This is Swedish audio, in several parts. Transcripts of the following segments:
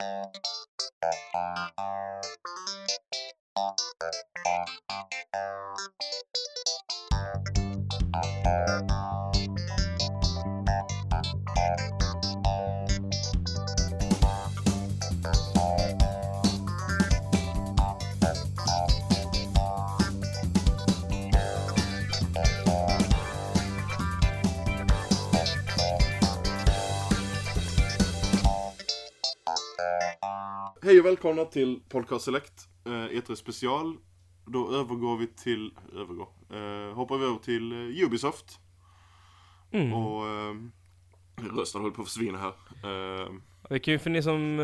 Thank you. Hej och välkomna till Podcast Select, eh, E3 special. Då övergår vi till, övergår, eh, hoppar vi över till eh, Ubisoft. Mm. Och eh, rösten håller på att försvinna här. Eh, Vi kan ju för ni som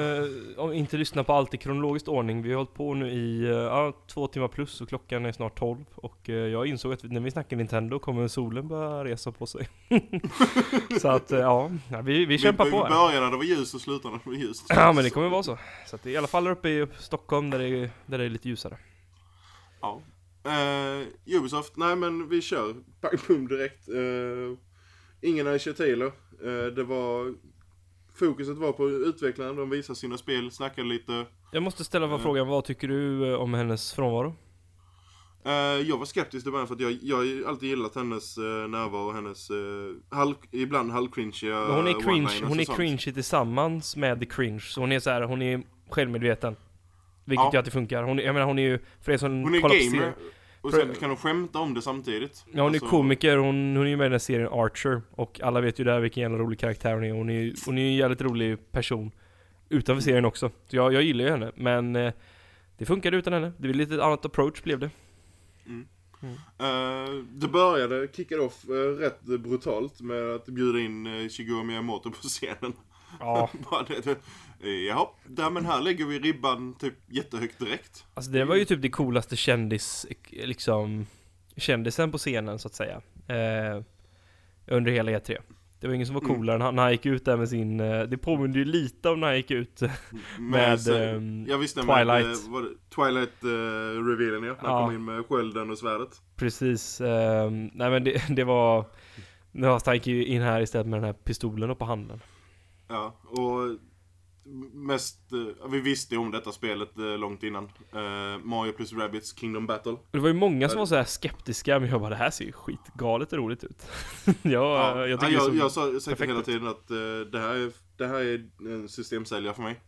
eh, inte lyssnar på allt i kronologisk ordning, vi har hållit på nu i eh, två timmar plus och klockan är snart 12 och eh, jag insåg att när vi snackar Nintendo kommer solen börja resa på sig. så att eh, ja, vi, vi kämpar vi, på Vi börjar när det var ljust och slutar när det var ljust. Ja men det kommer vara så. Så att i alla fall uppe i Stockholm där det, är- där det är lite ljusare. Ja. Eh, Ubisoft, nej men vi kör. Pang direkt. Eh, ingen Taylor. Eh, det var, fokuset var på utvecklaren, de visade sina spel, snackade lite. Jag måste ställa Mm. frågan, vad tycker du eh, om hennes frånvaro? Eh, jag var skeptisk i början för att jag, jag har alltid gillat hennes uh, närvaro, hennes uh, halv, ibland halvcringiga hon är cringe, hon är och cringe tillsammans med the cringe. Så hon är så här, hon är självmedveten. Vilket Ja. gör att det funkar. Hon, är- jag menar hon är ju, för er som Hon är kollar på gamer, serien. Och sen kan hon skämta om det samtidigt. Ja hon är Alltså, komiker, hon, hon är ju med i den här serien Archer. Och alla vet ju där vilken jävla rolig karaktär hon är. Hon är hon är ju en jävligt rolig person. Utanför serien också. Så jag, jag gillar ju henne. Men eh, det funkade utan henne. Det blev lite annat approach blev det. eh, det började, kickade off eh, rätt brutalt med att bjuda in uh, Shigeru Miyamoto på scenen. Ja. Bara det, det, Jaha, där, men här lägger vi ribban typ jättehögt direkt. Alltså det var ju typ det coolaste kändis, liksom, kändisen på scenen så att säga. Eh, under hela E3. Det var ingen som var Mm. coolare han, när han gick ut där med sin, eh, det påminner ju lite om när han gick ut med, eh, ehm, jag visste Twilight. Med, eh, vad det, Twilight uh, revealen ja, när han Ja. kom in med skölden och svärdet. Precis, eh, nej men det, det var, nu han gick ju in här istället med den här pistolen upp på handen. Ja, och mest, eh, vi visste ju om detta spelet eh, långt innan. Eh, Mario plus Rabbids Kingdom Battle. Det var ju många som var så här skeptiska, men jag bara det här ser ju skitgalet roligt ut. ja, jag ja, jag, det jag, så sa perfekt hela tiden att det, här är, det här är en systemsäljare för mig.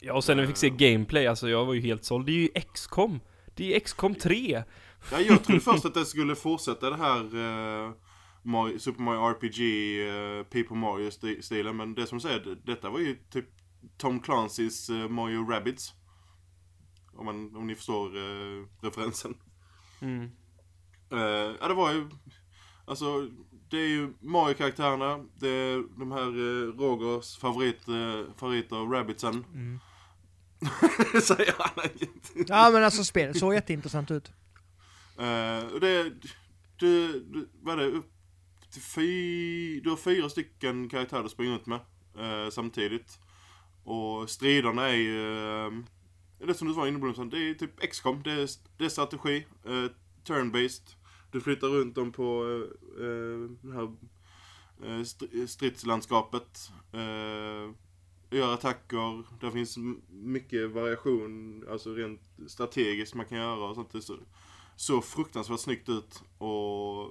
Ja, och sen när vi fick se gameplay, alltså jag var ju helt såld. Det är ju XCOM! Det är XCOM 3! Ja, jag trodde först att det skulle fortsätta det här eh, Mario, Super Mario RPG, eh, Paper Mario-stilen, men det som säger, det- detta var ju typ Tom Clancys eh, Mario Rabbids. Om, man, om ni förstår eh, referensen. Mm. Eh, ja, det var ju... Alltså, det är ju Mario-karaktärerna, det är de här eh, Rogers favorit, eh, favoriter, Rabbitsen. Mm. Säger han. Ja men alltså spelet såg jätteintressant ut. Eh, det, du, du, vad är det, upp till fy, du har fyra stycken karaktärer du springer runt med eh, samtidigt. Och striderna är ju, eh, det som du var inne på, det är typ XCOM, det är, det är strategi, eh, turn-based. Du flyttar runt dem på eh, eh det här eh, stridslandskapet. Eh, gör attacker, det finns mycket variation, alltså rent strategiskt man kan göra och sånt. Det är så, så fruktansvärt snyggt ut och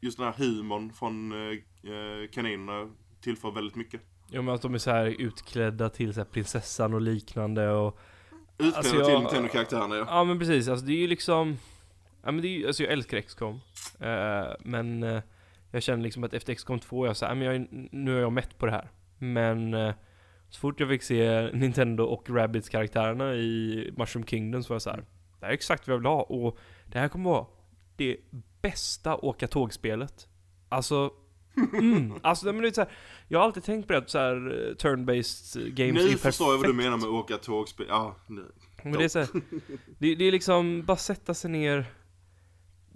just den här humorn från eh, eh kaninerna tillför väldigt mycket. Ja men att de är så här utklädda till så här prinsessan och liknande och Utklädda Alltså, till Nintendo-karaktärerna ja. Ja men precis, alltså det är ju liksom Ja men det är ju, alltså jag älskar XCOM eh, Men eh, jag känner liksom att efter XCOM 2 är jag såhär, men jag nu är jag mätt på det här Men eh, så fort jag fick se Nintendo och Rabbids karaktärerna i Mushroom Kingdom så var jag så här. Det här är exakt vad jag vill ha och det här kommer vara det bästa åka tågspelet Alltså Mm, alltså men det är så här, jag har alltid tänkt på det att så här eh, turn-based games är Nu ju förstår jag vad du perfekt. menar med att åka tågspel. Ja, nu. Men det är så här, det, det är liksom bara sätta sig ner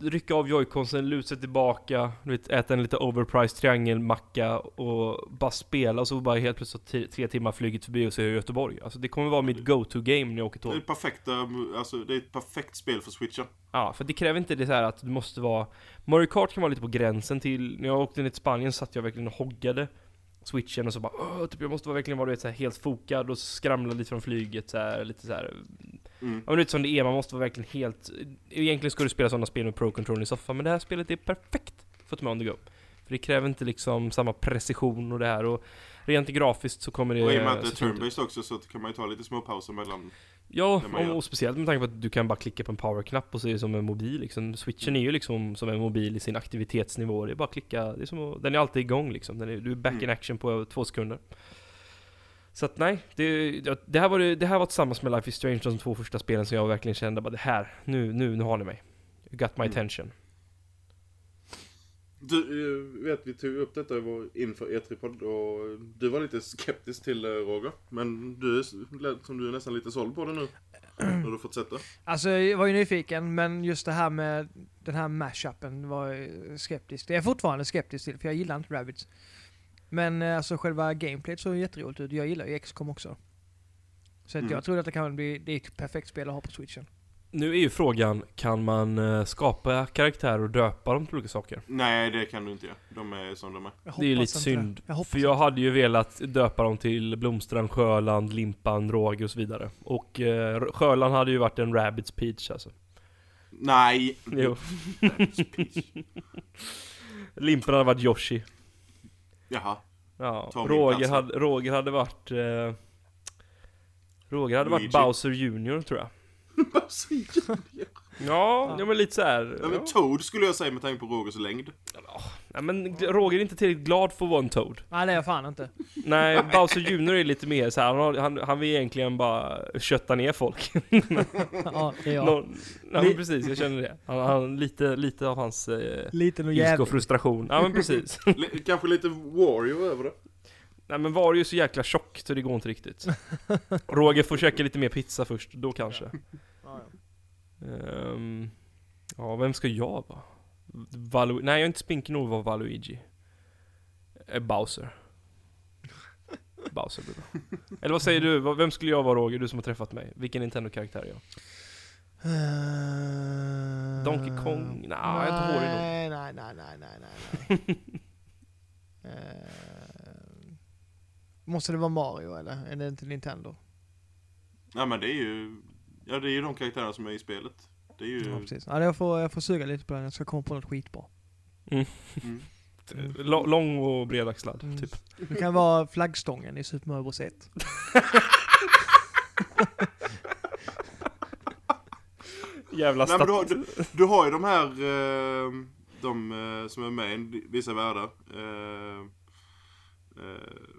Rycka av joyconsen, luta sig tillbaka, du vet, äta en lite overpriced triangelmacka och bara spela och så bara helt plötsligt tre, timmar flyget förbi och så är jag i Göteborg. Alltså det kommer vara mitt go-to-game när jag åker Det är tåg. perfekta, alltså det är ett perfekt spel för switchen. Ja, för det kräver inte det så här att du måste vara Mario Kart kan vara lite på gränsen till, när jag åkte ner till Spanien satt jag verkligen och hoggade switchen och så bara Åh, typ jag måste vara verkligen vara du vet, så här, helt fokad och skramla lite från flyget så här, lite så här. Mm. Ja men du vet som det är, man måste vara verkligen helt Egentligen ska du spela sådana spel med pro control i soffan men det här spelet är perfekt för att ta med on the go För det kräver inte liksom samma precision och det här och Rent grafiskt så kommer det Och i och med att det är turn-based också så kan man ju ta lite små pauser mellan. Ja, det och, och speciellt med tanke på att du kan bara klicka på en powerknapp och så är det som en mobil liksom. Switchen är ju liksom som en mobil i sin aktivitetsnivå. Det är bara att klicka, det är som att, den är alltid igång liksom. Är, du är back in Mm. action på två sekunder. Så att nej, det, det, här var det, det här var tillsammans med Life is Strange de två första spelen som jag verkligen kände bara det här, nu, nu, nu har ni mig. You got my Mm. attention. Du, eh, vet vi tog upp detta i vår- inför E3-podd och du var lite skeptisk till eh, Roger. Men du som du är nästan lite såld på det nu. När du fått sett det. Alltså jag var ju nyfiken, men just det här med den här mashupen var jag skeptisk. Det är jag fortfarande skeptisk till, för jag gillar inte Rabbids. Men eh, alltså själva gameplayet såg jätteroligt ut. Jag gillar ju XCOM också. Så att Mm. jag tror att det kan bli, det är ett perfekt spel att ha på switchen. Nu är ju frågan, kan man eh, skapa karaktärer och döpa dem till olika saker? Nej, det kan du inte göra. De är som de är. Det är ju lite synd. Jag för jag hade ju velat döpa dem till Blomstrand, Sjöland, Limpan, Roger och så vidare. Och eh, Sjöland hade ju varit en Rabbids Peach alltså. Nej! Jo. Limpan hade varit Yoshi. Jaha. Ja. Roger hade, Roger hade varit... Eh, Roger hade varit Luigi. Bowser Junior tror jag. Säger du? Ja, ja men lite så här. Ja, men Toad skulle jag säga med tanke på Rogers längd. Ja, men Roger är inte tillräckligt glad för att vara en Toad. Nej, det är jag fan inte. Nej, Bowser Junior är lite mer så här, han, har- han, han vill egentligen bara kötta ner folk. Ja, det är jag. Någon, ja men precis, jag känner det. Han, han, lite, lite av hans eh, Liten och ilska och frustration. Ja men precis. L- kanske lite Wario över det. Nej men var ju så jäkla tjock så det går inte riktigt. Roger får käka lite mer pizza först, då kanske. Ja, ja. Vem ska jag vara? Valu Nej, jag är inte spinkig nog att vara Valuigi. Eh, Bowser. Bowser blir bra. Eller vad säger du? Vem skulle jag vara Roger? Du som har träffat mig. Vilken Nintendo-karaktär är jag? Eh, Donkey Kong? Nja, jag är inte hårig nog. Nej, nej, nej, nej, nej, nej. Eh, måste det vara Mario eller? Är det inte Nintendo? Ja men det är ju... Ja det är ju de karaktärerna som är i spelet. Det är ju... Ja, precis. Ja, jag, får, jag får suga lite på den, jag ska komma på något skitbra. Mm. L- lång och bredaxlad, Mm. typ. Det kan vara flaggstången i Super Mario Bros 1. Jävla Nej, men du, har, stat... du, du har ju de här, eh, de eh, som är med i vissa världar. Eh,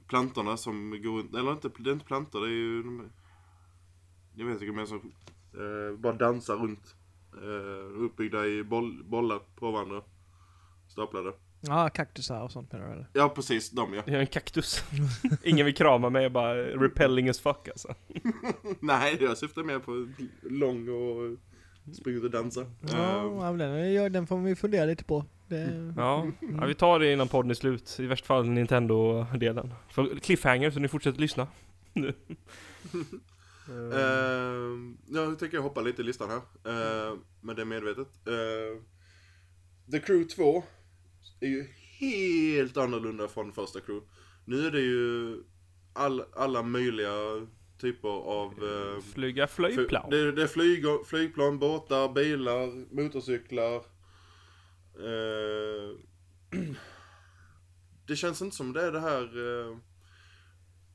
plantorna som går runt, eller inte, det är inte plantor, det är ju... De, jag vet inte, men som eh, bara dansar runt. Eh, uppbyggda i boll, bollar på varandra. Staplade. Ja, kaktusar och sånt menar du eller? Ja precis, de ja. Jag är en kaktus. Ingen vill krama mig, jag bara repelling as fuck alltså. Nej, jag syftar mer på lång och springa ut och dansa. Ja, Eh, ja, men den, den får vi fundera lite på. Det, Ja, ja, vi tar det innan podden är slut. I värsta fall Nintendo-delen. För cliffhanger, så ni fortsätter lyssna. Nu. Uh, nu tänker jag hoppa lite i listan här. Uh, men det är medvetet. Eh, The Crew 2 är ju helt annorlunda från första Crew. Nu är det ju all, alla möjliga typer av... eh, Flyga flygplan. Det, det är flyg, flygplan, båtar, bilar, motorcyklar. Det känns inte som det är det här...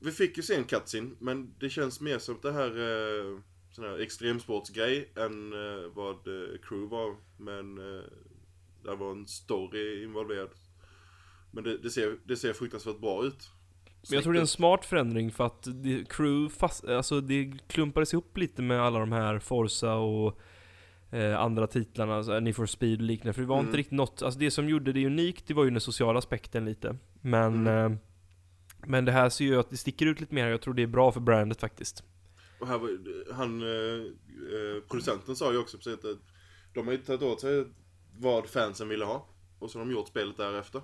eh, vi fick ju se en cutscene, men det känns mer som det här uh, sån här extremsportsgrej än eh, vad uh, Crew var. Men uh, där var en story involverad. Men det, det, ser, det ser fruktansvärt bra ut. Men jag tror det är en smart förändring för att det, crew fast, alltså det klumpades ihop lite med alla de här Forza och eh, andra titlarna, alltså Need for Speed och liknande. För det var Mm. inte riktigt något, alltså det som gjorde det unikt, det var ju den sociala aspekten lite. Men, Mm. eh, men det här ser ju att det sticker ut lite mer, jag tror det är bra för brandet faktiskt. Och här var, han, eh, eh, producenten sa ju också precis att de har ju tagit åt sig vad fansen ville ha. Och så har de gjort spelet därefter.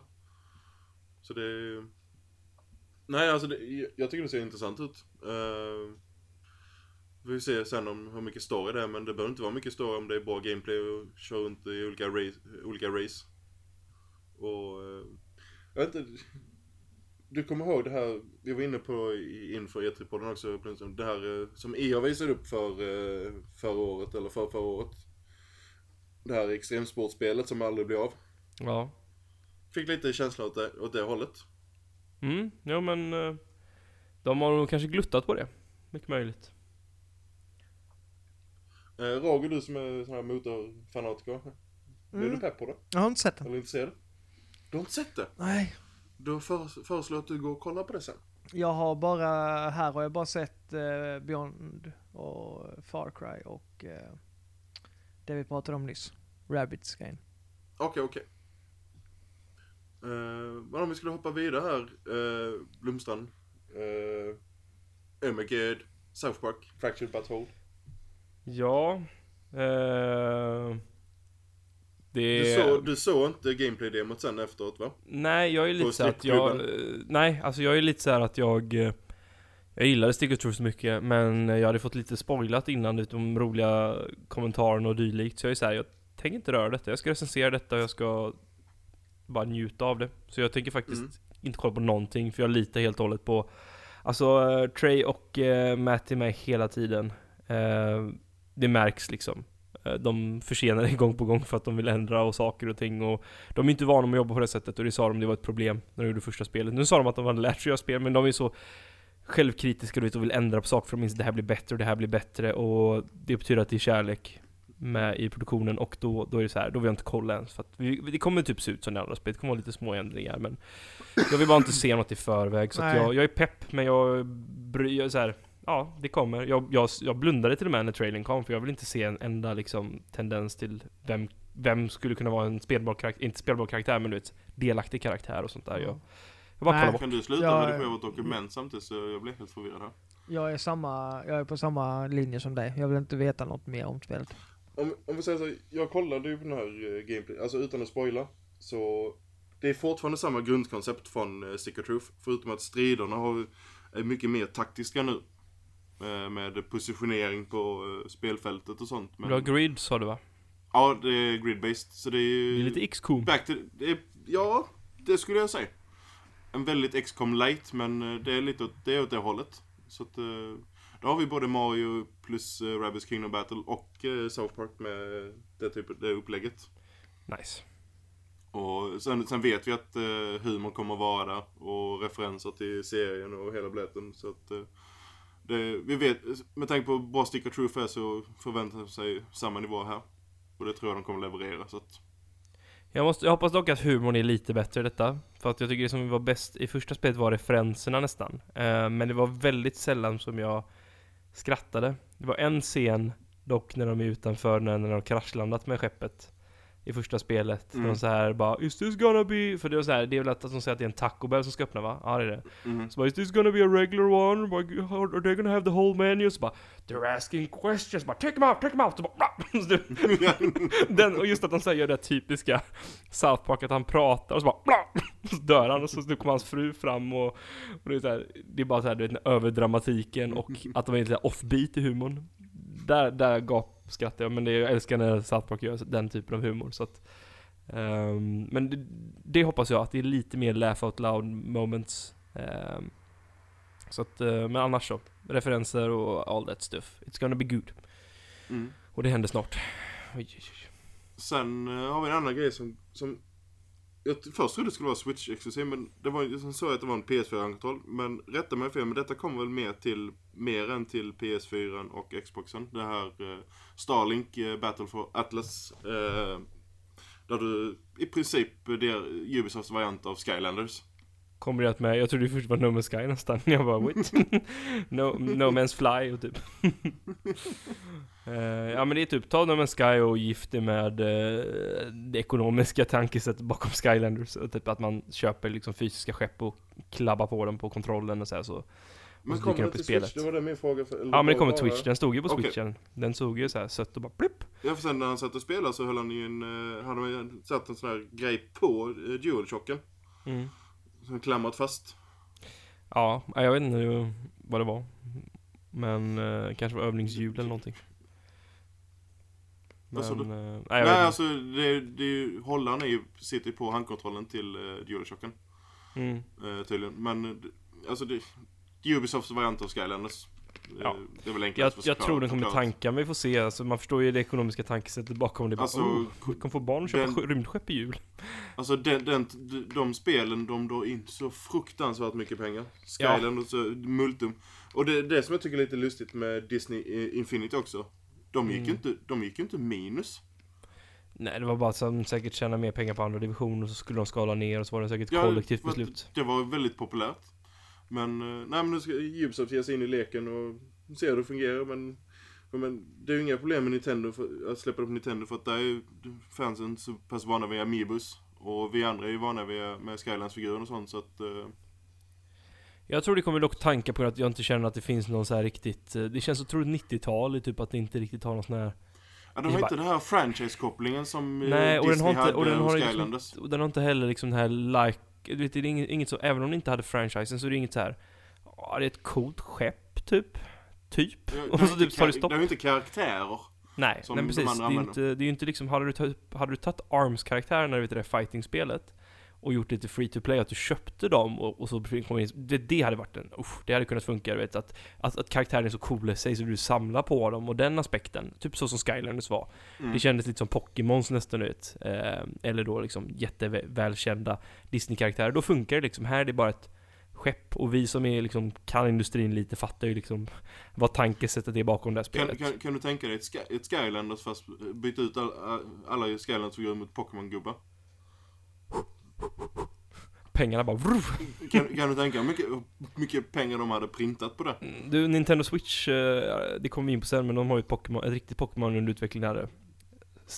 Så det... Nej, alltså det, jag tycker det ser intressant ut. Uh, vi får se sen om hur mycket story det är, men det behöver inte vara mycket story om det är bra gameplay och köra runt i olika race. Olika race. Och... eh, jag vet inte du kommer ihåg det här, vi var inne på i- inför E3-podden också, det här eh, som EA visade upp för eh, förra året, eller för förra året. Det här extremsportspelet som aldrig blev av. Ja. Fick lite känsla åt det, åt det hållet. Mm, ja men... eh, De har nog kanske gluttat på det. Mycket möjligt. Eh, Roger, du som är sån här motorfanatiker. Är du Mm. pepp på det? Jag har inte sett den. Eller intresserad? Du har inte sett det? Nej. Då föres- föreslår jag att du går och kollar på det sen. Jag har bara, här har jag bara sett eh, Beyond och Far Cry och eh, det vi pratade om nyss. Rabbids grejen. Okej, okej. Eh, men om vi skulle hoppa vidare här, uh, Blomstrand. Uh, oh my god. South Park, Fractured But Whole. Ja... Eh, det... Du, såg, du såg inte gameplay-demot sen efteråt va? Nej, jag är lite På så här att jag... eh, Nej, alltså jag är lite så här att jag... eh, Jag gillade Stick of Truth så mycket, men jag hade fått lite spoilat innan utom roliga kommentarerna och dylikt. Så jag är så här, jag tänker inte röra detta. Jag ska recensera detta och jag ska bara njuta av det. Så jag tänker faktiskt Mm. inte kolla på någonting, för jag litar helt och hållet på... Alltså, eh, Trey och uh, Matt är med hela tiden. Eh, det märks liksom. Eh, De försenar det gång på gång för att de vill ändra och saker och ting och de är inte vana med att jobba på det sättet och det sa de det var ett problem när de gjorde första spelet. Nu sa de att de hade lärt sig göra spel men de är så självkritiska du vet, och vill ändra på saker för de att det här blir bättre och det här blir bättre och det betyder att det är kärlek med i produktionen och då, då är det så här, då vill jag inte kolla ens för att vi, det kommer typ se ut som det andra spelet, det kommer vara lite små ändringar men jag vill bara inte se något i förväg så att jag, jag är pepp men jag bryr, jag är så här, ja det kommer. Jag, jag, jag blundade till och med när trailern kom för jag vill inte se en enda liksom tendens till vem, vem skulle kunna vara en spelbar karaktär, inte spelbar karaktär men du vet, delaktig karaktär och sånt där. Jag, jag bara Nej. kollar bort. Kan du sluta Ja, redigera vårt dokument samtidigt så jag blir helt förvirrad här. Jag är samma, jag är på samma linje som dig. Jag vill inte veta något mer om spelet. Om, om vi säger så, jag kollade ju på den här eh, gameplay, alltså utan att spoila. Så det är fortfarande samma grundkoncept från uh, Stick of Truth. Förutom att striderna har, är mycket mer taktiska nu. Eh, med positionering på eh, spelfältet och sånt. Men, Du har grid sa du va? Ja, det är grid-based. Så det är ju... Det är lite XCOM. Back to, det är, ja, det skulle jag säga. En väldigt XCOM light, men eh, det är lite åt det, är åt det hållet. Så att, då har vi både Mario plus uh, Rabbids Kingdom Battle och eh, South Park med det, typ, det upplägget. Nice. Och sen, sen vet vi att uh, humor kommer att vara där och referenser till serien och hela blätten. Så att, eh, det, vi vet, med tanke på hur bra Stick of Truth är så förväntar de sig samma nivå här. Och det tror jag de kommer leverera. Så att, Jag, måste, jag hoppas dock att humorn är lite bättre i detta. För att jag tycker det som var bäst i första spelet var referenserna nästan. Eh, men det var väldigt sällan som jag skrattade. Det var en scen dock när de är utanför när, när de har kraschlandat med skeppet. I första spelet. Mm. De så här bara 'Is this gonna be...' För det var så här, det är väl att de säger att det är en Taco Bell som ska öppna va? Ja det är det. mhm. Så bara 'Is this gonna be a regular one? Are they gonna have the whole menu?' Så bara 'They're asking questions' bara 'Take them out, take them out' så bara, så den, och just att de säger det typiska South Park, att han pratar och så bara så dör han och så nu kommer hans fru fram och, och det är så här, det är bara så här, du vet, överdramatiken och att de är lite offbeat i humorn. Där, där gapskrattar jag, men det, jag älskar när South Park gör den typen av humor så att ehm, Men det, det hoppas jag, att det är lite mer laugh out loud moments Ehm, Så att, eh, men annars så, referenser och all that stuff It's gonna be good Mm. Och det händer snart Oj, oj, oj. Sen eh, har vi en annan grej som, som jag först trodde det skulle vara Switch exklusiv men det var sen såg jag att det var en PS4-kontroll. Men rätta mig fel, men detta kommer väl mer till, mer än till PS4 och Xboxen. Det här eh, Starlink eh, Battle for Atlas. Eh, där du i princip det är Ubisofts variant av Skylanders. Kommer det att med, jag trodde det först var No Man's Sky nästan, jag bara wait no, no Man's Fly och typ Eh, Ja men det är typ, ta No Man's Sky och gift det med eh, det ekonomiska tankesättet bakom Skylanders typ att man köper liksom fysiska skepp och klabbar på dem på kontrollen och så här, så Men kommer upp till i Switch? spelet. Det var det min fråga. För, Ja men det kommer bara- Twitch, den stod ju på Okej. switchen Den såg ju så här sött och bara blipp Ja för sen när han satt och spelade så höll han ju en, eh, hade man satt en sån här grej på eh, DualShocken. mm. Som klamrat fast. Ja, jag vet inte vad det var Men eh, kanske var övningshjul eller någonting Men, du? eh, nej, jag Nej alltså det, det är ju, hållaren är ju, sitter på handkontrollen till uh, DualShocken. Mm. eh, tydligen. Men, eh, alltså det, Ubisofts variant av Skylanders. Eh, Ja. Det är väl Jag, enklast att jag förklara- tror den kommer tanka, men vi får se. Alltså, man förstår ju det ekonomiska tankesättet bakom det. Bara, Alltså, oh, vi kommer få barn och köpa den- rymdskepp i jul. Alltså den, den, de, de spelen, de drar in så fruktansvärt mycket pengar. Ja. Skylanders och Multum. Och det det som jag tycker är lite lustigt med Disney eh, Infinity också. De gick Mm. inte, de gick ju inte minus. Nej, det var bara så att de säkert tjänar mer pengar på andra divisioner och så skulle de skala ner och så var det säkert Ja, kollektivt beslut. Det var väldigt populärt. Men, eh, nej men nu ska Ubisoft ge sig in i leken och se hur det fungerar men men det är ju inga problem med Nintendo för, att släppa det på Nintendo för att där är fansen så pass vana vid Amiibos. Och vi andra är ju vana vid med Skylands-figuren och sånt så att... Jag tror det kommer dock tanka på att jag inte känner att det finns någon så här riktigt... eh, Det känns otroligt 90-tal, typ att det inte riktigt har någon sån här... Ja, de Det har bara- inte den här franchise-kopplingen som eh, Nej, och den Disney har inte, och den har liksom, och den har inte heller liksom den här like, du vet, det är inget, inget så, även om det inte hade franchisen så är det inget så här. Ja, det är ett coolt skepp, typ. Typ. Ja, Och det så typ tar det stopp. Det är ju inte karaktärer. Nej, nej de precis. Det andra är, inte, det är ju inte liksom, hade du tagit, hade du tagit ARMS-karaktären när du vet det där fighting-spelet och gjort till free to play, att du köpte dem och, och så kom in, det, det hade varit en, usch, det hade kunnat funka, du vet att, att, att karaktären är så cool i sig så du samlar på dem och den aspekten, typ så som Skylanders var. Mm. Det kändes lite som Pokémons nästan du vet. Eh, eller då liksom jättevälkända Disney-karaktärer. Då funkar det liksom. Här är det bara ett skepp och vi som är liksom, kan industrin lite fattar ju liksom vad tankesättet är bakom det här Kan, spelet. kan, kan du tänka dig ett, Sky, ett Skylanders fast byta ut all, alla Skylanders-figurer mot Pokémon-gubbar? Pengarna bara. Kan, kan du tänka hur mycket, mycket pengar de hade printat på det? Mm, Du, Nintendo Switch, eh, det kommer vi in på sen, men de har ju ett, Pokémon, ett riktigt Pokémon under utveckling där.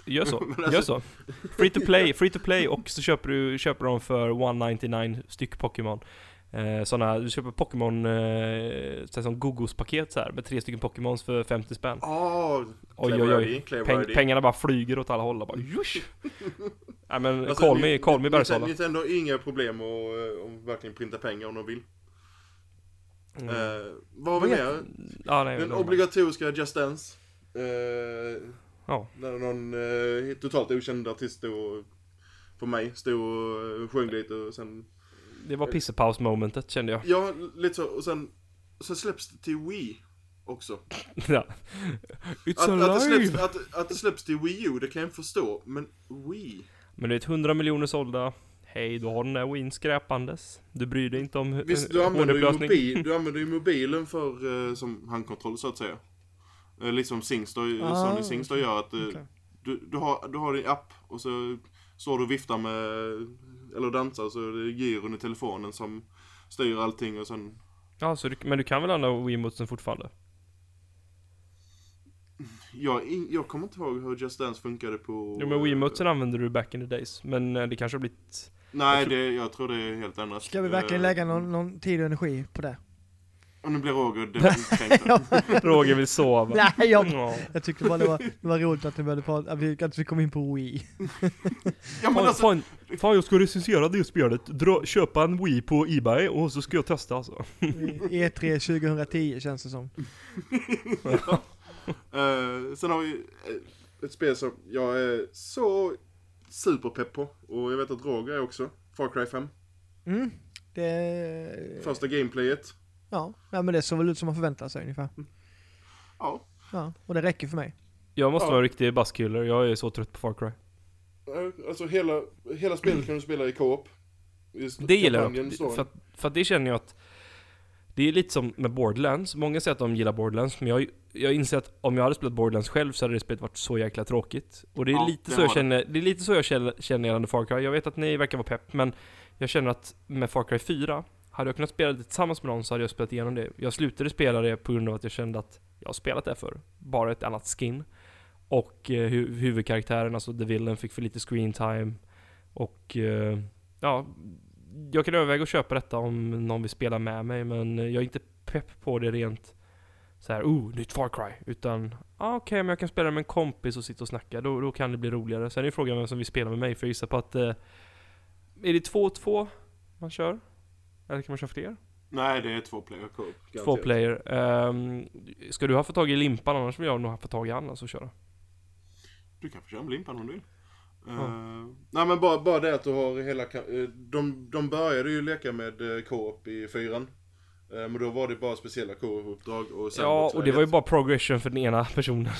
Gör så, alltså- gör så. Free to play, free to play och så köper du köper dem för 199 styck Pokémon. Eh, såna, du köper Pokémon, eh, som Gogos-paket så här med tre stycken Pokémons för 50 spänn. Åh! Oj oj oj. Peng, pengarna bara flyger åt alla håll bara jush. Nej men Alltså, call me, call me Bergsala. Nintendo har inga problem att eh, att verkligen printa pengar om de vill. Mm. Eh, vad har vi mer? Ja, nej, Den obligatoriska Just Dance. Eh, Ja. När någon eh, totalt okänd artist stod för mig, stod och sjöng lite och sen Det var pissepaus momentet kände jag. Ja, lite så. Och sen, sen släpps det till Wii också. ja. It's Att, att, det alive! släpps, att, att det släpps till Wii U, det kan jag förstå. Men Wii? Men du vet 100 miljoner sålda. Hej, du har den där Win skräpandes. Du bryr dig inte om Visst, du eh, använder, ju mobil, du använder ju mobilen för, eh, som handkontroll så att säga. Eh, lite som Singstar, Ah, Sony Singstar gör att eh, Okej. du, du, har, du har din app och så står du och viftar med, eller dansar så är det gyron i telefonen som styr allting och sen Ja, så du, men du kan väl använda Wiimotesen fortfarande? Jag, jag kommer inte ihåg hur Just Dance funkade på... Jo men Wiimotesen använde du back in the days. Men eh, det kanske har blivit... Nej, jag tror- det, jag tror det är helt ändrat. Ska vi verkligen Eh, lägga någon, någon tid och energi på det? Och nu blir Roger kränkt. Ja, Roger vill sova. Nej, jag, Ja. jag tyckte bara det var, det var roligt att började prata, att vi, att vi kom in på Wii. Ja men alltså, fan, jag ska recensera det spelet. Dra, köpa en Wii på Ebay och så ska jag testa alltså. E3 2010 känns det som. eh, sen har vi eh, ett spel som jag är så superpepp på. Och jag vet att Roger är också. Far Cry 5. Mm. Det... Första gameplayet. Ja, nej, men det såg väl ut som man förväntar sig ungefär. Ja. Ja, och det räcker för mig. Jag måste Ja. vara en riktig basskiller. Jag är så trött på Far Cry. Alltså hela, hela spelet kan du spela i co-op. Det gillar jag. För, att- för att det känner jag att det är lite som med Borderlands. Många säger att de gillar Borderlands, men jag, jag inser att om jag hade spelat Borderlands själv så hade det spelet varit så jäkla tråkigt. Och det är Ja, lite så jag det. känner, det är lite så jag känner, känner gällande Far Cry. Jag vet att ni verkar vara pepp, men jag känner att med Far Cry 4, hade jag kunnat spela det tillsammans med någon så hade jag spelat igenom det. Jag slutade spela det på grund av att jag kände att jag har spelat det för bara ett annat skin. Och eh, hu huvudkaraktären, alltså The Villain, fick för lite screen time. Och eh, ja, jag kan överväga att köpa detta om någon vill spela med mig, men jag är inte pepp på det rent så här, oh, nytt Far Cry. Utan, ah, okej, men jag kan spela med en kompis och sitta och snacka. Då, då kan det bli roligare. Sen är frågan vem som vill spela med mig, för jag gissar på att eh, är det två och två man kör? Eller kan man köra fler? Nej, det är två player co-op. Två player. Ehm, ska du ha fått tag i limpan annars vill jag nog ha fått tag i Anna och köra. Du kan få köra med limpan om du vill. Eh, nej men bara, bara det att du har hela... eh, de, de började ju leka med eh, co-op i fyran. Men då var det bara speciella co-op-uppdrag och sen Ja, och det var ju bara progression för den ena personen.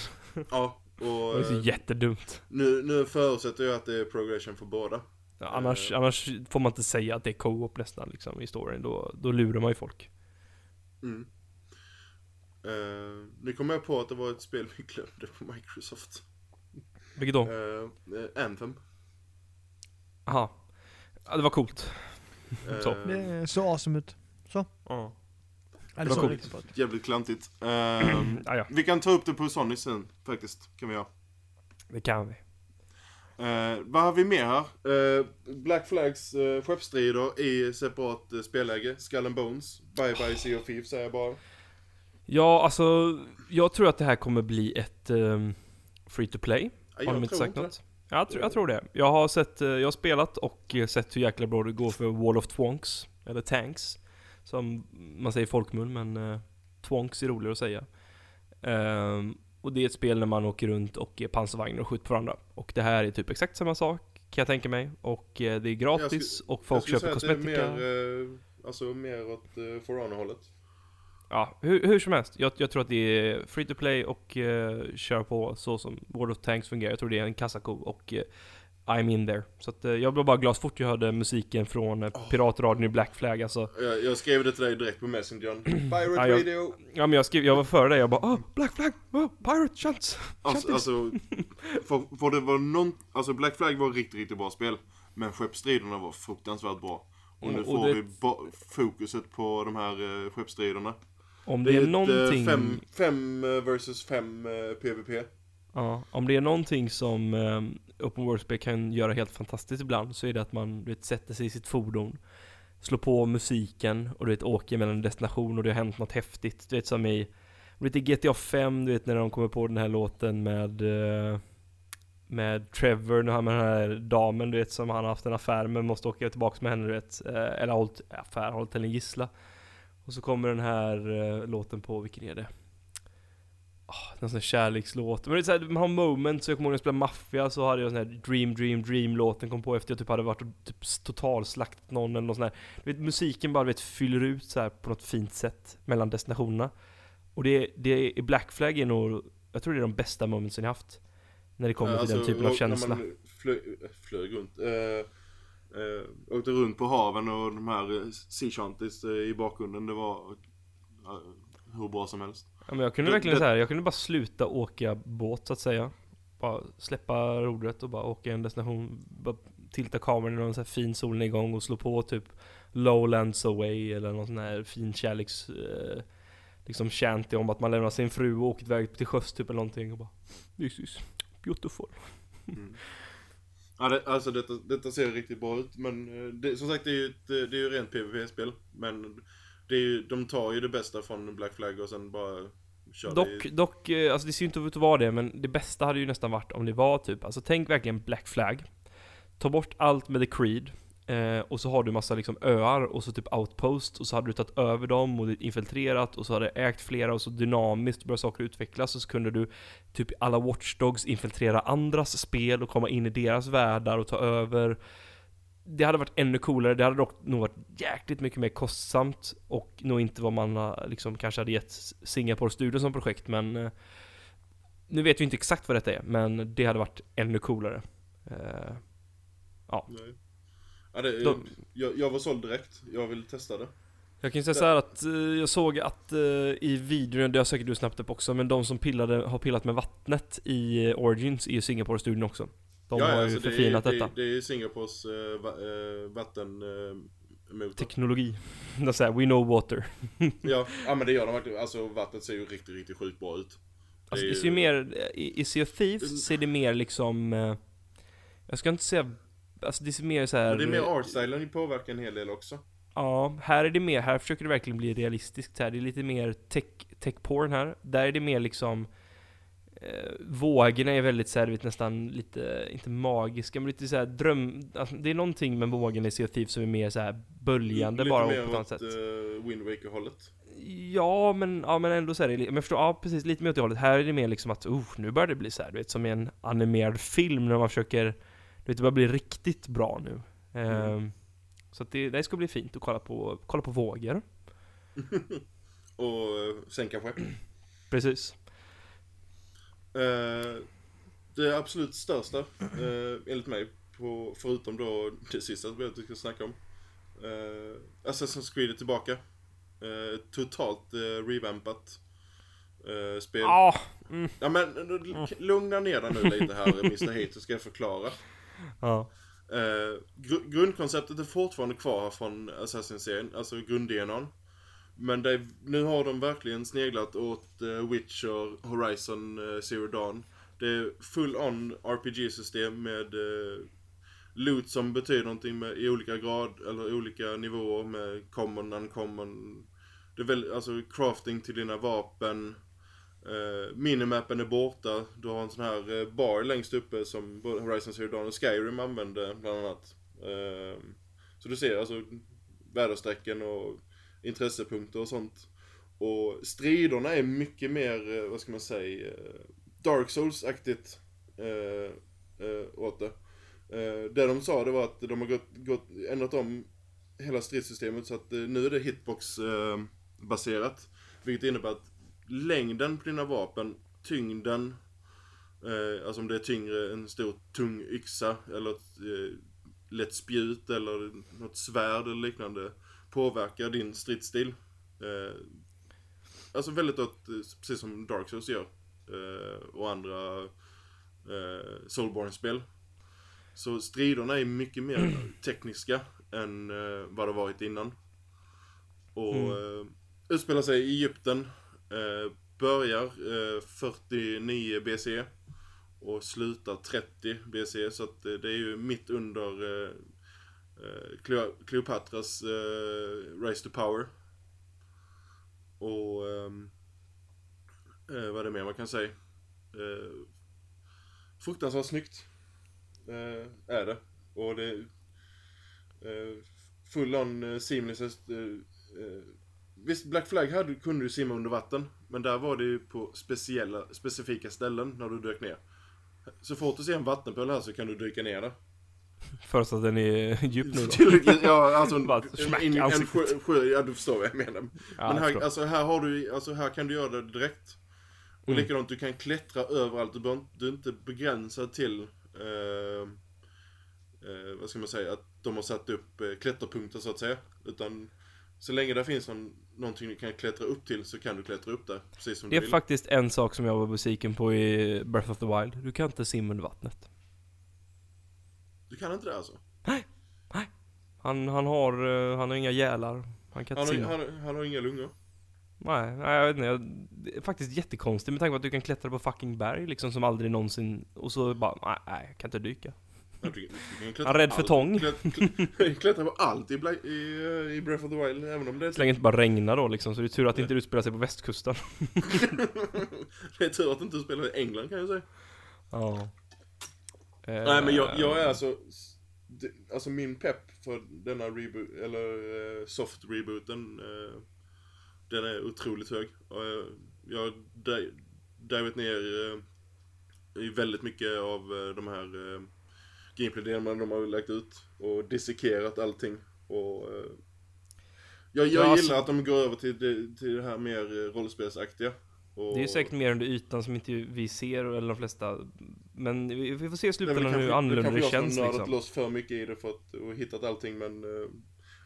Ja, Det och var ju så jättedumt. nu, nu förutsätter jag att det är progression för båda. Ja, annars, Eh. annars får man inte säga att det är co-op nästan liksom i storyn. Då, då lurar man ju folk. Mm. Uh, nu kom jag på att det var ett spel vi glömde på Microsoft. Vilket då? Uh, Anthem. Aha. Ja, det var coolt. Så. Eh, Det såg awesome ut. Ja. Ja, Det det var coolt. riktigt. Jävligt klantigt. Eh, Ah, ja, vi kan ta upp det på Sony sen faktiskt. Kan vi göra. det kan vi. Eh, vad har vi mer här? Eh, Black Flags uh, skeppsstrider i separat uh, spelläge. Skull and Bones. Bye bye Sea of Thieves säger jag bara. Ja, alltså, jag tror att det här kommer bli ett um, free to play. Ja, Har de jag inte sagt inte något? Ja, jag, tror, jag tror det. Jag har sett, eh, jag har spelat och eh, sett hur jäkla bra det går för Wall of Twonks, eller Tanks, som man säger i folkmun, men uh, Twonks är roligare att säga. Ehm, och det är ett spel när man åker runt och är pansarvagnar och skjuter på varandra. Och det här är typ exakt samma sak, kan jag tänka mig. Och eh, det är gratis, och Jag folk skulle köper säga att kosmetika. det är mer, eh, alltså mer åt uh, For Honor-hållet. Ja, hur, hur som helst. Jag, jag tror att det är free to play och uh, kör på så som World of Tanks fungerar. Jag tror det är en kassako och eh, I'm in there. Så att, eh, jag blev bara glad så fort jag hörde musiken från uh, Piratradion i Black Flag alltså. Jag, jag skrev det till dig direkt på Messenger. Pirate Ja, jag- Radio! Ja men jag skrev, jag var före dig, jag bara oh, Black Flag, oh, Pirate chants! Alltså, alltså för, för det var någon, alltså Black Flag var riktigt, riktigt bra spel. Men skeppsstriderna var fruktansvärt bra. Och nu Och- och får det- vi fokuset på de här uh, skeppsstriderna. Om Det det är är ett någonting... eh, fem, fem eh, versus fem eh, PVP. Ja, om det är någonting som um, Open World-spel kan göra helt fantastiskt ibland så är det att man du vet, sätter sig i sitt fordon Slår på musiken och du vet åker mellan en destination och det har hänt något häftigt Du vet som i du vet, i GTA 5, du vet när de kommer på den här låten med eh, Med Trevor, när han med den här damen du vet som han har haft en affär med, måste åka tillbaks med henne du vet eh, Eller hållit affär, hållit en gissla Och så kommer den här eh, låten på, vilken är det? Oh, någon sån här kärlekslåt. Men det är så här, man har moments, så jag kommer ihåg när jag spelade Mafia så hade jag sån här Dream Dream Dream låten kom på efter jag typ hade varit och typ totalslaktat någon eller något sån här. Du vet, musiken bara vet, fyller ut så här på något fint sätt mellan destinationerna. Och det, det i Black Flag är nog, jag tror det är de bästa momentsen jag haft. När det kommer Eh, till den alltså, typen av känsla. När man flög, flög runt. Eh, eh, åkte runt på haven och de här eh, sea shanties eh, i bakgrunden. Det var eh, hur bra som helst. Ja, men jag kunde Det- verkligen det- så här, jag kunde bara sluta åka båt så att säga. Bara släppa rodret och bara åka en destination. Bara tilta kameran när en så här fin solnedgång och slå på typ Lowlands Away eller någon sån här fin kärleks... Eh, liksom shanty om att man lämnar sin fru och åker iväg till sjöss typ eller någonting och bara This is beautiful. Mm. Ja, det, alltså detta, detta ser riktigt bra ut. Men eh, det, som sagt det är ju ett, eh, det är ju rent PVP-spel. Men det är ju, de tar ju det bästa från Black Flag och sen bara kör det Dock, i- dock, eh, alltså det ser ju inte ut att vara det, men det bästa hade ju nästan varit om det var typ, alltså tänk verkligen Black Flag. Ta bort allt med The Creed, eh, och så har du massa liksom öar och så typ outpost, och så hade du tagit över dem och infiltrerat, och så hade du ägt flera, och så dynamiskt började saker utvecklas, och så kunde du typ alla Watchdogs infiltrera andras spel och komma in i deras världar och ta över. Det hade varit ännu coolare, det hade dock nog varit jäkligt mycket mer kostsamt och nog inte vad man liksom kanske hade gett Singapore Studio som projekt men eh, Nu vet vi inte exakt vad detta är, men det hade varit ännu coolare. Eh, Nej. Ja, det, De- jag, jag var såld direkt. Jag vill testa det. jag kan ju säga så här att eh, jag såg att eh, i videon, det har säkert du snabbt upp också, men de som pillade, har pillat med vattnet i eh, Origins i Singapore Studion också. De Ja, har ju alltså, det är- förfinat det, detta. är- Det är ju Singapores uh, va, eh, vattenmotor. Teknologi. De säger we know water. ja, ja, men det gör de verkligen. Alltså vattnet ser ju riktigt, riktigt sjukt bra ut. Alltså är det ser ju mer, i, i Sea of Thieves ser det mer liksom Jag ska inte säga Alltså det ser mer så här. Men det är mer artstylen ju påverkar en hel del också. Ja, här är det mer, här försöker det verkligen bli realistiskt här. Det är lite mer tech, tech porn här. Där är det mer liksom eh, Vågorna är väldigt såhär, vet nästan lite, inte magiska, men lite såhär dröm... Alltså, det är någonting med vågorna i Sea of som är mer såhär böljande Lite bara mer på ett annat åt sätt. uh, Wind Waker-hållet. Ja, men, ja, men ändå så är det, men förstår, ja precis, lite mer åt det hållet. Här är det mer liksom att, oh, nu börjar det bli så här, du vet, som i en animerad film när man försöker Du vet, det börjar bli riktigt bra nu. Ehm, Så det, det ska bli fint att kolla på, kolla på vågor. Och eh, sänka skepp. Precis. Eh, det absolut största, eh, enligt mig, på, förutom då det sista spelet vi ska snacka om. Eh, Assassin's Creed är tillbaka. Eh, totalt eh, revampat eh, spel. Ja, mm, Ja men l- lugna ner dig nu lite här Mr. Hater ska jag förklara ja. Eh, gr- grundkonceptet är fortfarande kvar från Assassin-serien, alltså grund Men det, nu har de verkligen sneglat åt eh, Witcher, Horizon, eh, Zero Dawn. Det är full-on RPG-system med eh, loot som betyder någonting med, i olika grad, eller olika nivåer med common, uncommon. Det är väl, alltså crafting till dina vapen. Eh, minimappen är borta. Du har en sån här eh, bar längst uppe som både Horizon Zero Dawn och Skyrim använde bland annat. Eh, så du ser alltså väderstrecken och intressepunkter och sånt. Och striderna är mycket mer, eh, vad ska man säga, Dark Souls-aktigt åt det. Eh, det de sa det var att de har gått, gått, ändrat om hela stridssystemet så att eh, nu är det hitbox-baserat. vilket innebär att längden på dina vapen, tyngden, eh, alltså om det är tyngre, en stor tung yxa eller ett eh, lätt spjut eller något svärd eller liknande påverkar din stridsstil. Eh, alltså väldigt åt, eh, precis som Dark Souls gör. Eh, och andra eh, Soulborne-spel. Så striderna är mycket mer tekniska än eh, vad det varit innan. Och Mm. utspelar sig i Egypten. Eh, börjar eh, 49 BC och slutar 30 BC så att eh, det är ju mitt under eh, eh Cleopatras eh, Rise to Power. Och ehm, eh, vad är det mer man kan säga? Eh, fruktansvärt snyggt. Eh, är det. Och det är eh, full on eh, seamless. Eh, visst, Black Flag hade, kunde du simma under vatten. Men där var det ju på speciella, specifika ställen när du dök ner. Så fort du ser en vattenpöl här så kan du dyka ner där. Först att den är djup nu då. Ja, alltså en, smack en, en ansiktet. sjö, sjö, ja du förstår vad jag menar. Ja, Men här, alltså, här har du, alltså här kan du göra det direkt. Och Mm. likadant, du kan klättra överallt. Du, inte- du är inte begränsad till, eh, eh, vad ska man säga, att de har satt upp eh, klätterpunkter så att säga. Utan så länge det finns någon, någonting du kan klättra upp till så kan du klättra upp där. Precis som Det du är vill. faktiskt en sak som jag var besviken på i Breath of the Wild. Du kan inte simma under vattnet. Du kan inte det alltså? Han, han har, eh, han har inga gälar. Han kan Han inte har, simma. han, han har inga lungor. Nej, nej, jag vet inte. Jag, det är faktiskt jättekonstigt med tanke på att du kan klättra på fucking berg liksom som aldrig någonsin... Och så bara, nej, nej jag kan inte dyka. Han är rädd för tång. Klätt, klätt, klättra på allt i, eh, i Breath of the Wild, även om det är Så länge det inte bara regnar då liksom, så det är tur att det inte utspelar sig på västkusten. det är tur att du inte spelar i England kan jag säga. Ja. Nej men jag, jag Eh. är alltså, det, alltså min pepp för denna reboot, eller eh, soft rebooten, eh, den är otroligt hög. Eh, jag har di- divit ner eh, i väldigt mycket av eh, de här eh, gameplay-delarna de har lagt ut och dissekerat allting. Och, eh, jag jag Ja, alltså- gillar att de går över till det, till det här mer eh, rollspelsaktiga. Och, Det är säkert mer under ytan som inte vi ser, eller de flesta. Men vi, vi får se i Det slutändan hur annorlunda det jag som känns har nördat liksom. loss för mycket i det för att, och hittat allting men eh,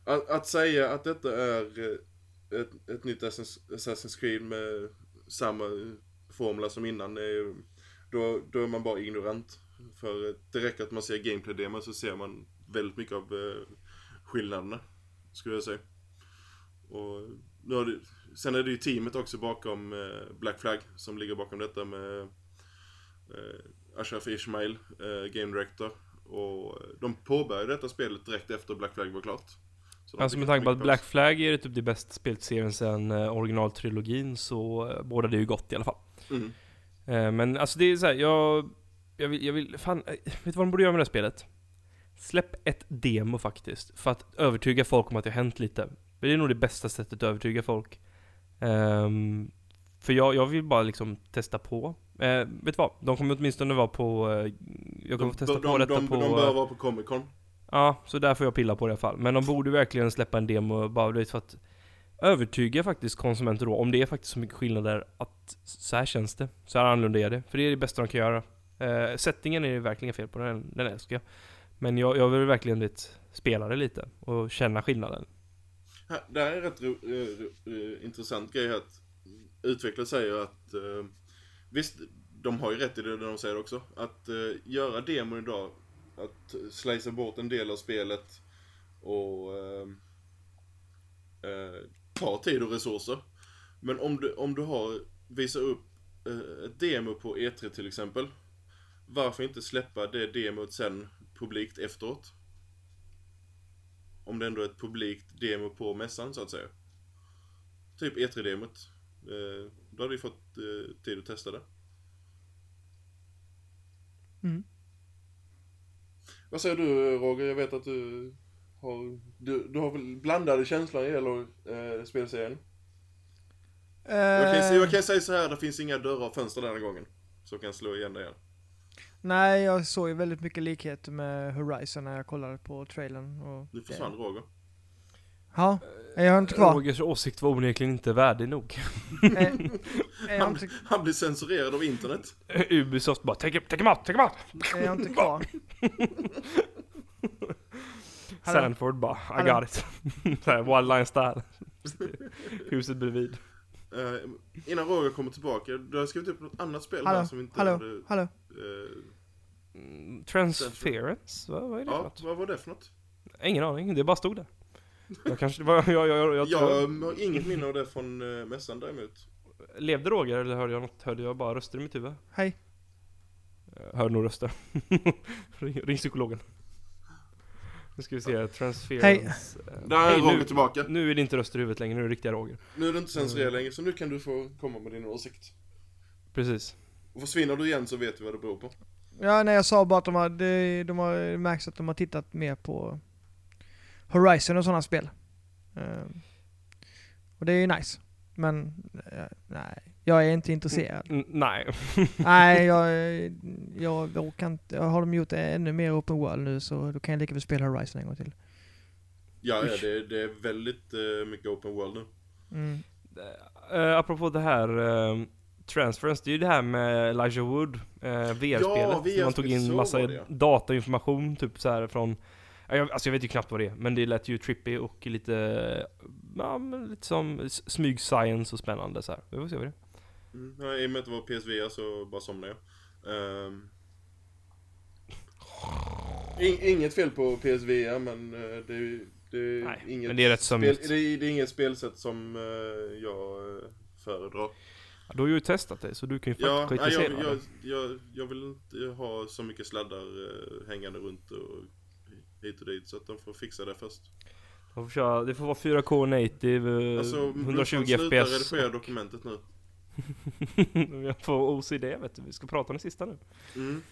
att, att säga att detta är eh, ett, ett nytt Assassin's Creed med samma formula som innan är då, då är man bara ignorant. För eh, det räcker att man ser gameplay-demon så ser man väldigt mycket av eh, skillnaderna. Skulle jag säga. Och nu har det, sen är det ju teamet också bakom eh, Black Flag som ligger bakom detta med eh, Ashraf Ismail, eh, Game Director. Och de påbörjade detta spelet direkt efter Black Flag var klart. Alltså med tanke på att Black. Flag är typ det bästa spelet i serien sen originaltrilogin så båda det ju gott i alla fall. Mm. Men alltså det är så här, jag... Jag vill, jag vill, fan, eh, vet du vad de borde göra med det här spelet? Släpp ett demo faktiskt, för att övertyga folk om att det har hänt lite. Det är nog det bästa sättet att övertyga folk. Ehm, för jag, jag vill bara liksom testa på. Eh, vet du vad? De kommer åtminstone vara på eh, jag kommer De, testa de, på de, detta de, på... de bör vara på Comic Con. Ja, så där får jag pilla på det i alla fall. Men de borde verkligen släppa en demo bara vet, för att övertyga faktiskt konsumenter då, om det är faktiskt så mycket skillnader att så här känns det. Så här annorlunda är det. För det är det bästa de kan göra. Uh, settingen är det verkligen fel på, den, den älskar jag. Men jag, jag vill verkligen dit, spela det lite och känna skillnaden. Det här är en rätt ro, eh, ro, ro, intressant grej här att utvecklare säger att uh, visst, de har ju rätt i det de säger också. Att uh, göra demon idag, att slicea bort en del av spelet och uh, ta tid och resurser. Men om du, om du har, visar upp ett demo på E3 till exempel. Varför inte släppa det demot sen publikt efteråt? Om det ändå är ett publikt demo på mässan så att säga. Typ E3-demot. Eh, då hade vi fått eh, tid att testa det. Mm. Vad säger du Roger? Jag vet att du har, du, du har väl blandade känslor när det gäller eh, spelserien. Jag kan, jag kan säga så här, det finns inga dörrar och fönster denna gången. Så kan jag slå igen det igen. Nej, jag såg ju väldigt mycket likheter med Horizon när jag kollade på trailern. Och Nu försvann Roger. Ja, är jag inte kvar? Rogers åsikt var onekligen inte värdig nog. är, är, jag Han, inte, han blir censurerad av internet. Ubisoft bara 'Take take 'em out, take 'em out!' är jag inte kvar? Sanford bara 'I got it' Såhär one line style. Huset bredvid. Eh, innan Roger kommer tillbaka, du har skrivit upp något annat spel Hallå? här som inte Hallå? hade... Hallå? Eh, Transference? Vad, vad är det för ja, något? vad var det för något? Ingen aning, det bara stod där. Jag kanske, det var, jag, jag, jag, jag, Jag har inget minne av det från uh, mässan däremot. Levde Roger eller hörde jag något? Hörde jag bara röster i mitt huvud? Hej. Jag hörde nog röster. ring, ring psykologen. Nu ska vi se, transference. Hej. Eh, Där är hej, Roger nu, tillbaka. nu är det inte röster i huvudet längre, nu är det riktiga Roger. Nu är du inte censurerad längre, så nu kan du få komma med din åsikt. Precis. Och försvinner du igen så vet vi vad det beror på. Ja, nej jag sa bara att de har, de, de har märkt att de har tittat mer på Horizon och sådana spel. Ehm, och det är ju nice. Men, eh, nej. Jag är inte intresserad. N- nej. nej, jag, jag orkar inte. Har de gjort det ännu mer open world nu så då kan jag lika väl spela Horizon en gång till. Ja, ja det, det är väldigt eh, mycket open world nu. Mm. Uh, apropå det här uh, Transference, det är ju det här med Elijah Wood, uh, VR-spelet. Ja, där man tog in massa datainformation, typ så här från jag, alltså jag vet ju knappt vad det är, men det lät ju trippy och lite, ja men lite som smyg-science och spännande så här. Vi får se vad det är. Mm. Ja, I och med att det var PSVR så bara somnade jag. In, inget fel på PSVR men eh, det, är- det Nej, inget men det är rätt spel, det, det är inget spelsätt som eh, jag eh, föredrar. Du har ju testat det, så du kan ju Ja, faktiskt nej, kritisera jag, det. jag, jag, jag vill inte ha så mycket sladdar eh, hängande runt och hit och dit så att de får fixa det först. Man får köra, det får vara 4K native, eh, Alltså, 120 sluta FPS. redigera dokumentet nu. jag får OCD vet du, vi ska prata om det sista nu. Mm.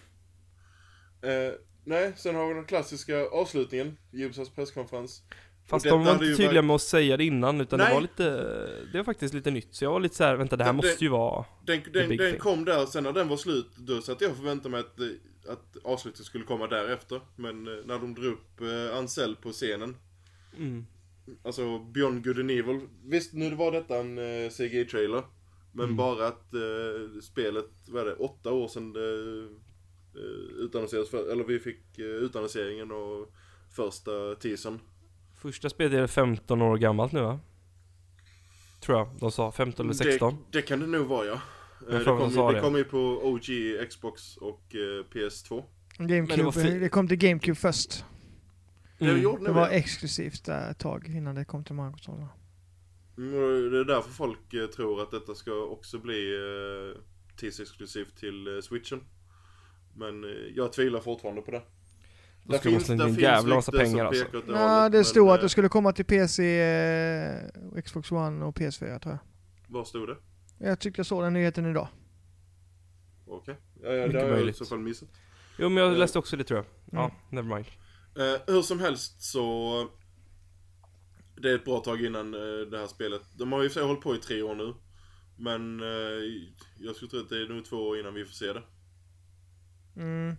Eh, nej, sen har vi den klassiska avslutningen, Ubisofts presskonferens. Fast de var inte tydliga varit- med att säga det innan, utan det Nej. var lite, det var faktiskt lite nytt. Så jag var lite så här, vänta det här Det- måste ju vara... Den, den, den thing. kom där, sen när den var slut, då satt jag och förväntade mig att, eh, att avslutet skulle komma därefter. Men eh, när de drog upp eh, Ansel på scenen, Mm. alltså Beyond Good and Evil. Visst, nu var detta en eh, CGI-trailer. Men Mm. bara att eh, spelet, vad är det, åtta år sedan det eh, utannonserades för, eller vi fick eh, utannonseringen och första teasern. Första spelet är 15 år gammalt nu va? Tror jag, de sa 15 eller 16. Det, det kan det nog vara ja. Jag Eh, Det kom, ju- det det. kom ju på OG, Xbox och eh, PS2. GameCube, det det kom till GameCube först. Det Mm. gjorde Det ni var exklusivt där ett tag innan det kom till de andra konsolerna. Mm, Det är därför folk eh, tror att detta ska också bli eh, tidsexklusivt till eh, switchen. Men eh, jag tvivlar fortfarande på det. Då ska man slänga in en jävla massa pengar alltså. Nej, det men, stod att eh, det skulle komma till PC, eh, Xbox One och PS4 tror jag. Var stod det? Jag tyckte jag såg den nyheten idag. Okej. Ja, ja, Mycket det har jag i möjligt. så fall missat. Jo men jag Eh. läste också det tror jag. Ja, Mm. nevermind. Eh, hur som helst så... Det är ett bra tag innan eh, det här spelet. De har ju för hållit på i tre år nu. Men eh, jag skulle tro att det är nog två år innan vi får se det. Mm.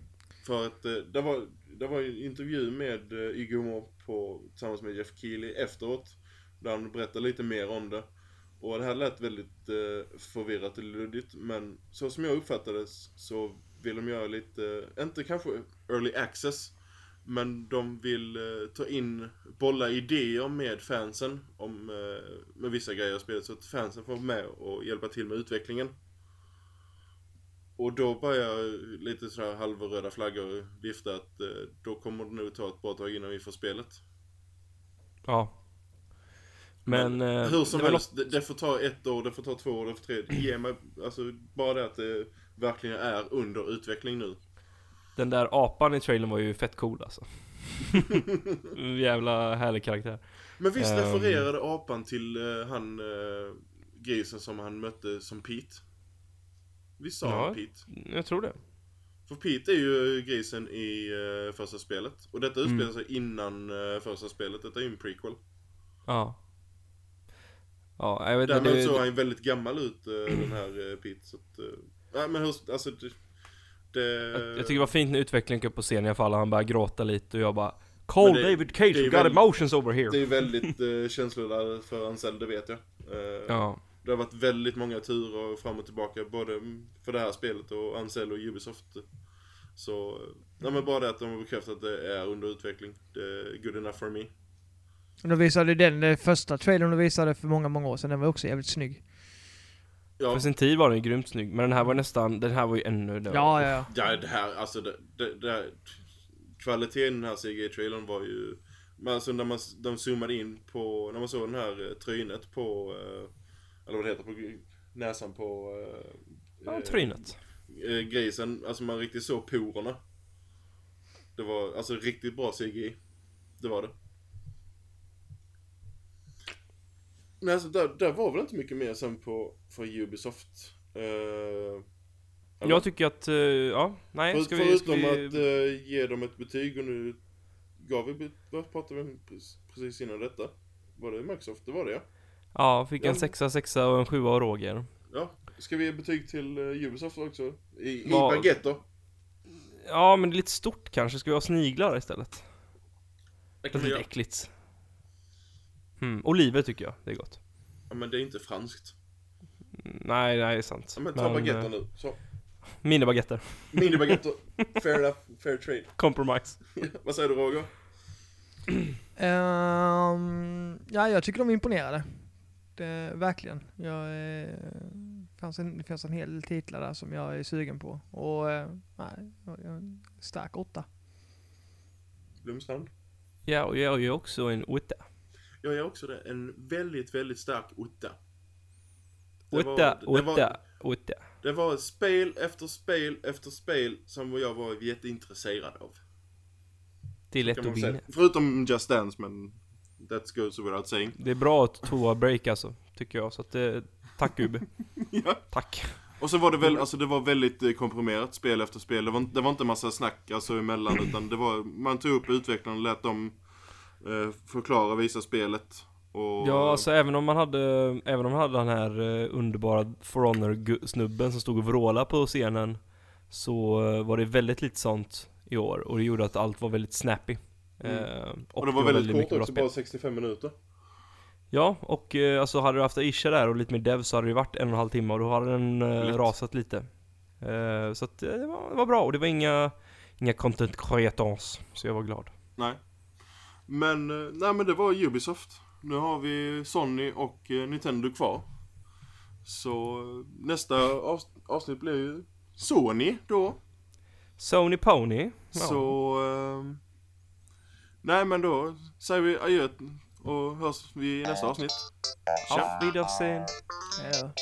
För att eh, det var, det var en intervju med eh, Igor på, tillsammans med Jeff Keely efteråt. Där han berättade lite mer om det. Och det här lät väldigt eh, förvirrat och luddigt. Men så som jag uppfattade det så vill de göra lite, eh, inte kanske early access. Men de vill eh, ta in, bolla idéer med fansen om, eh, med vissa grejer i spelet. Så att fansen får vara med och hjälpa till med utvecklingen. Och då börjar lite sådär halvröda flaggor vifta att eh, då kommer det nog ta ett bra tag innan vi får spelet. Ja. Men... eh, hur som det var helst, det, det får ta ett år, det får ta två år, det får tre. Ge mig, alltså bara det att det verkligen är under utveckling nu. Den där apan i trailern var ju fett cool alltså. Jävla härlig karaktär. Men visst Ehm. refererade apan till eh, han eh, grisen som han mötte som Pete? Visst sa Ja. Pete? Jag tror det. För Pete är ju grisen i eh, första spelet. Och detta utspelar Mm. sig innan eh, första spelet. Detta är ju en prequel. Ja. Ja, jag vet. Däremot det- såg han ju väldigt gammal ut eh, den här Pete. Så att, nej men hur, alltså det... det Jag, jag tycker det var fint när utvecklingen kom upp på scenen i alla fall, han började gråta lite och jag bara Call det- David Cage, we got emotions over here! Det är väldigt eh, känsloladdat för Ansel, det vet jag. Ja, Det har varit väldigt många turer fram och tillbaka, både för det här spelet och Ansel och Ubisoft. Så, eh, nej men bara det att de har bekräftat att det är under utveckling. Det är good enough for me. Och de visade den, den första trailern de visade för många, många år sedan, den var också jävligt snygg. Ja, för sin tid var den ju grymt snygg, men den här var nästan, den här var ju ännu... var- Ja, ja, ja. ja det här, alltså det, det, det här, kvaliteten i den här CGI-trailern var ju, men alltså när man, de zoomade in på, när man såg den här eh, trynet på, eh, eller vad det heter, på näsan på eh, Ja, eh, trynet. eh, grisen, alltså man riktigt såg porerna. Det var alltså riktigt bra CGI. Det var det. Men alltså där, där var väl inte mycket mer sen på, för Ubisoft. Eh, eller? Jag tycker att, eh, ja, nej, För, ska vi... Ska förutom vi att eh, ge dem ett betyg och nu gav vi, vad pratade vi om precis- precis innan detta? Var det Microsoft? Det var det ja. Ja, fick en Ja. sexa, sexa och en sjua av Roger. Ja, ska vi ge betyg till uh, Ubisoft också? I, i Vad- baguetter? Ja, men det är lite stort kanske, ska vi ha sniglar istället? Det är lite äckligt. Hmm, oliver tycker jag, det är gott. Ja, men det är inte franskt. Mm, Nej, nej, det är sant. Ja, men ta baguetter eh, nu. Så. Minibaguetter. Minibaguetter. fair enough. Fair trade. Compromise. Vad säger du Roger? Ehm, ja, jag tycker de är imponerade. Det, verkligen. Jag, eh, fanns en, det finns en hel del titlar där som jag är sugen på. Och eh, nej, jag, jag, en stark åtta. Blomstrand? Ja, och jag är ju också en åtta. Jag är också det. En väldigt, väldigt stark Åtta, det var- åtta, åtta. Det var spel efter spel efter spel som jag var jätteintresserad av. Det är lätt att vinna. Förutom Just Dance, men that goes without saying. Det är bra att toa break alltså, tycker jag. Så att det, tack Ube. ja. Tack. Och så var det väl, alltså det var väldigt eh, komprimerat spel efter spel. Det var, inte- det var inte massa snack alltså emellan, utan det var, man tog upp utvecklarna och lät dem eh, förklara, visa spelet. Och, Ja, alltså även om man hade, även om man hade den här eh, underbara For Honor-snubben som stod och vrålade på scenen Så eh, var det väldigt lite sånt i år och det gjorde att allt var väldigt snappy. Mm. Eh, och det var väldigt mycket kort också, spel. bara 65 minuter. Ja, och eh, alltså hade du haft Aisha där och lite mer dev så hade det varit en och en halv timme och då hade den eh, Lätt. rasat lite. Eh, så att det var, det var bra och det var inga, inga content creators, så jag var glad. Nej. Men, nej men det var Ubisoft. Nu har vi Sony och Nintendo kvar. Så nästa avs- avsnitt blir ju Sony då. Sony Pony. Ja. Så... Nej men då säger vi adjö och hörs vi i nästa avsnitt. Auf Wiedersehen. Ja.